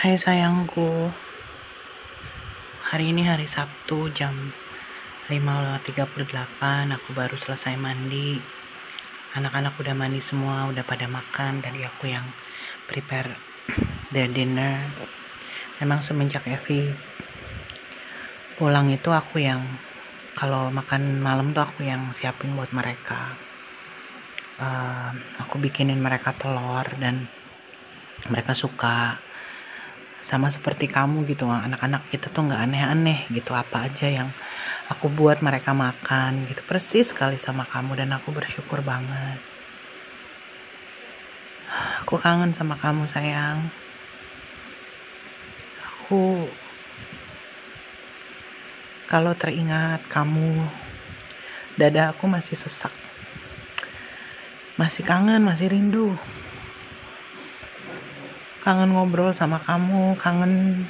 Hai sayangku. Hari ini hari Sabtu jam 5.38 Aku baru selesai mandi. Anak-anak udah mandi semua Udah pada makan Dari aku yang prepare their dinner. Memang semenjak Evi Pulang itu aku yang Kalau makan malam tuh aku yang siapin buat mereka. Uh, Aku bikinin mereka telur Dan mereka suka sama seperti kamu gitu anak-anak kita tuh nggak aneh-aneh gitu apa aja yang aku buat mereka makan gitu. Persis sekali sama kamu dan aku bersyukur banget. Aku kangen sama kamu sayang. Aku kalau teringat kamu dada aku masih sesak. Masih kangen masih rindu kangen ngobrol sama kamu, kangen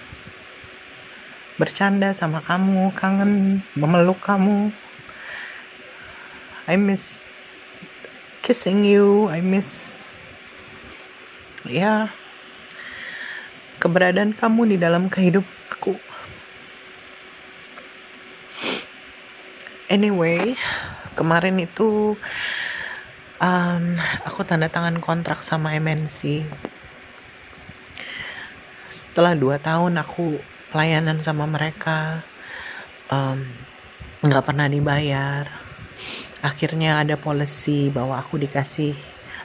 bercanda sama kamu, kangen memeluk kamu. I miss kissing you, I miss ya keberadaan kamu di dalam kehidupan aku. Anyway, kemarin itu um, aku tanda tangan kontrak sama MNC setelah dua tahun aku pelayanan sama mereka nggak um, pernah dibayar. Akhirnya ada policy bahwa aku dikasih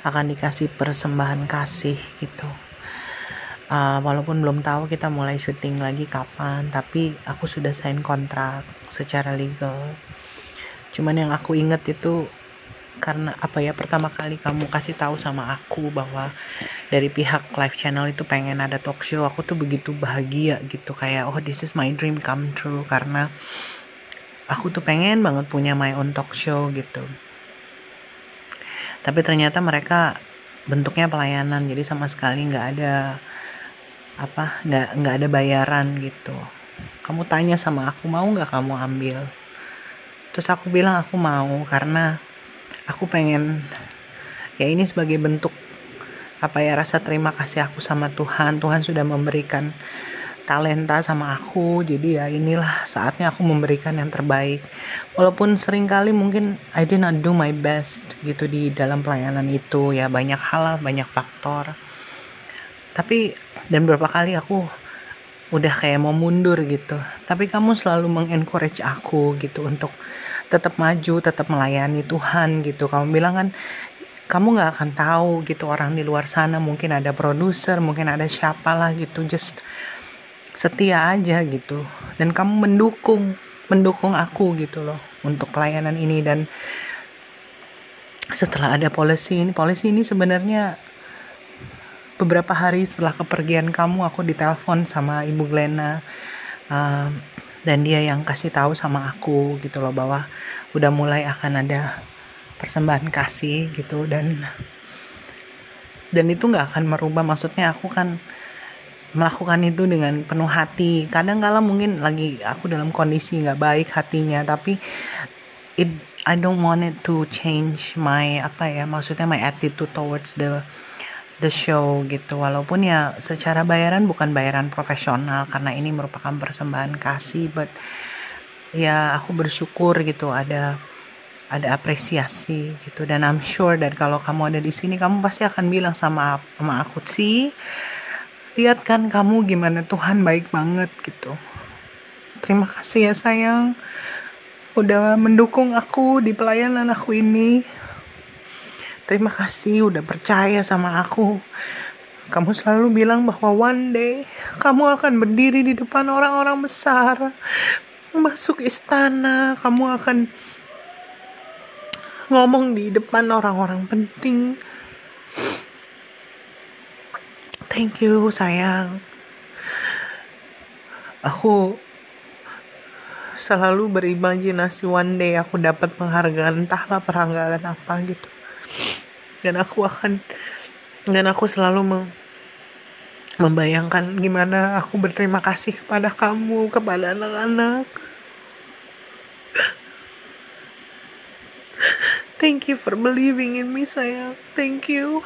akan dikasih persembahan kasih gitu. Uh, walaupun belum tahu kita mulai syuting lagi kapan tapi aku sudah sign kontrak secara legal. Cuman yang aku inget itu karena apa ya pertama kali kamu kasih tahu sama aku bahwa dari pihak live channel itu pengen ada talk show aku tuh begitu bahagia gitu. Kayak oh this is my dream come true. Karena aku tuh pengen banget punya my own talk show gitu. Tapi ternyata mereka bentuknya pelayanan jadi sama sekali nggak ada apa nggak nggak ada bayaran gitu. Kamu tanya sama aku mau nggak kamu ambil? Terus aku bilang aku mau karena aku pengen ya ini sebagai bentuk apa ya rasa terima kasih aku sama Tuhan. Tuhan sudah memberikan talenta sama aku. Jadi ya inilah saatnya aku memberikan yang terbaik. Walaupun sering kali mungkin I did not do my best gitu di dalam pelayanan itu. Ya banyak hal banyak faktor. Tapi dan beberapa kali aku udah kayak mau mundur gitu. Tapi kamu selalu mengencourage aku gitu untuk tetap maju tetap melayani Tuhan gitu. Kamu bilang kan kamu nggak akan tahu gitu orang di luar sana mungkin ada produser mungkin ada siapa lah gitu just setia aja gitu. Dan kamu mendukung mendukung aku gitu loh untuk pelayanan ini. Dan setelah ada polisi ini polisi ini sebenarnya beberapa hari setelah kepergian kamu aku ditelepon sama ibu Glena uh, dan dia yang kasih tahu sama aku gitu loh bahwa udah mulai akan ada persembahan kasih gitu dan dan itu nggak akan merubah. Maksudnya aku kan melakukan itu dengan penuh hati. Kadang kala mungkin lagi aku dalam kondisi nggak baik hatinya tapi it I don't want it to change my apa ya maksudnya my attitude towards the the show gitu. Walaupun ya secara bayaran bukan bayaran profesional karena ini merupakan persembahan kasih but ya aku bersyukur gitu ada ada apresiasi gitu. Dan I'm sure dan kalau kamu ada di sini kamu pasti akan bilang sama sama aku sih lihat kan kamu gimana Tuhan baik banget gitu. Terima kasih ya sayang udah mendukung aku di pelayanan aku ini Terima kasih udah percaya sama aku. Kamu selalu bilang bahwa one day kamu akan berdiri di depan orang-orang besar. Masuk istana, kamu akan ngomong di depan orang-orang penting. Thank you, sayang. Aku selalu berimajinasi one day aku dapat penghargaan entahlah penghargaan apa gitu dan aku akan dan aku selalu membayangkan gimana aku berterima kasih kepada kamu kepada anak-anak. Thank you for believing in me sayang. Thank you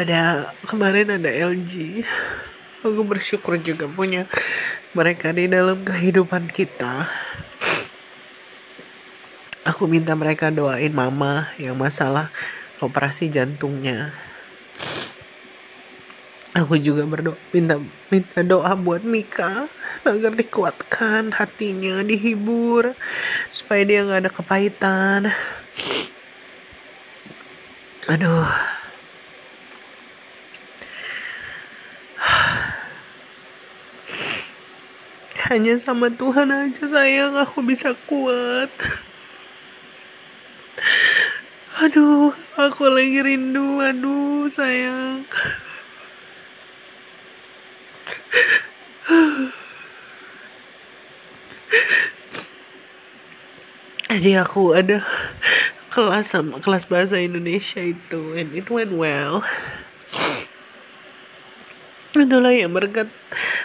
ada kemarin ada LG aku bersyukur juga punya mereka di dalam kehidupan kita. Aku minta mereka doain mama yang masalah operasi jantungnya. Aku juga berdoa minta minta doa buat Mika agar dikuatkan hatinya dihibur supaya dia nggak ada kepahitan. Aduh hanya sama Tuhan aja sayang. Aku bisa kuat. Aduh aku lagi rindu. Aduh sayang. Jadi aku ada kelas sama kelas bahasa Indonesia itu and it went well itulah yang berkat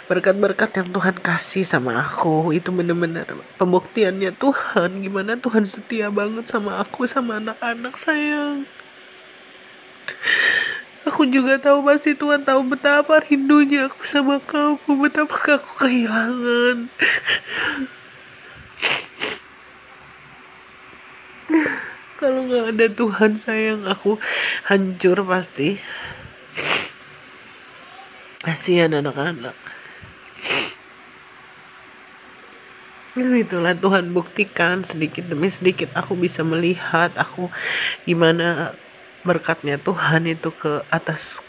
berkat-berkat yang Tuhan kasih sama aku. Itu bener-bener pembuktiannya Tuhan. Gimana Tuhan setia banget sama aku sama anak-anak sayang. Aku juga tahu pasti Tuhan tahu betapa rindunya aku sama kamu betapa aku kehilangan. Kalau nggak ada Tuhan sayang aku hancur pasti kasihan anak-anak. Itulah Tuhan buktikan sedikit demi sedikit aku bisa melihat aku gimana berkatnya Tuhan itu ke atas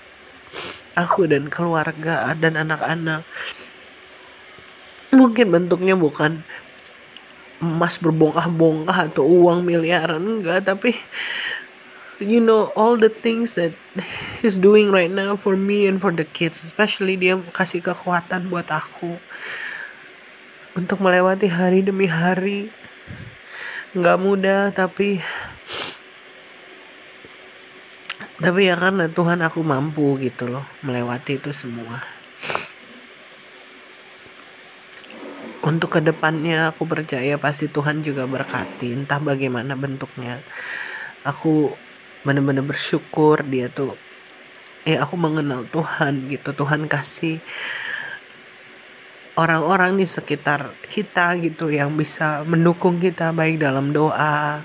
aku dan keluarga dan anak-anak. Mungkin bentuknya bukan emas berbongkah-bongkah atau uang miliaran enggak tapi you know all the things that he's doing right now for me and for the kids especially dia kasih kekuatan buat aku. Untuk melewati hari demi hari. Nggak mudah tapi tapi ya karena Tuhan aku mampu gitu loh melewati itu semua. Untuk ke depannya aku percaya pasti Tuhan juga berkati entah bagaimana bentuknya. Aku benar-benar bersyukur dia tuh eh aku mengenal Tuhan gitu. Tuhan kasih orang-orang di sekitar kita gitu yang bisa mendukung kita baik dalam doa.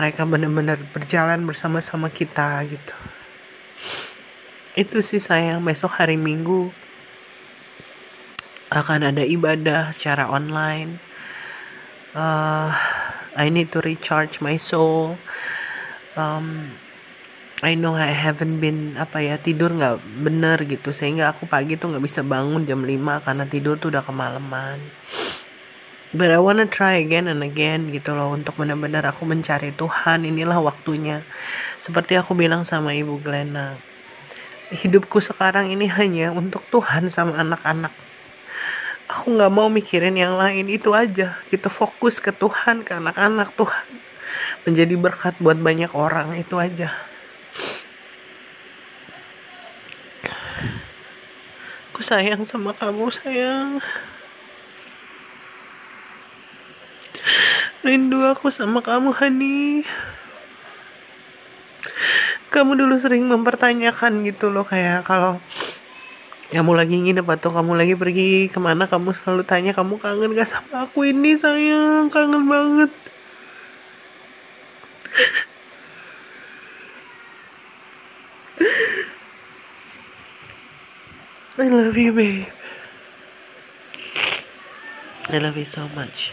Mereka benar-benar berjalan bersama-sama kita gitu. Itu sih sayang besok hari minggu akan ada ibadah secara online. Uh, I need to recharge my soul. Um, I know I haven't been apa ya tidur nggak bener gitu. Sehingga aku pagi tuh nggak bisa bangun jam 5 karena tidur tuh udah kemalaman. But I wanna try again and again gitu loh untuk benar-benar aku mencari Tuhan. Inilah waktunya. Seperti aku bilang sama ibu Glenna hidupku sekarang ini hanya untuk Tuhan sama anak-anak. Aku nggak mau mikirin yang lain. Itu aja. Kita fokus ke Tuhan ke anak-anak Tuhan. Menjadi berkat buat banyak orang itu aja aku sayang sama kamu sayang. Rindu aku sama kamu Hani kamu dulu sering mempertanyakan gitu loh kayak kalau kamu lagi nginep atau kamu lagi pergi ke mana kamu selalu tanya kamu kangen gak sama aku ini sayang? Kangen banget I love you babe. I love you so much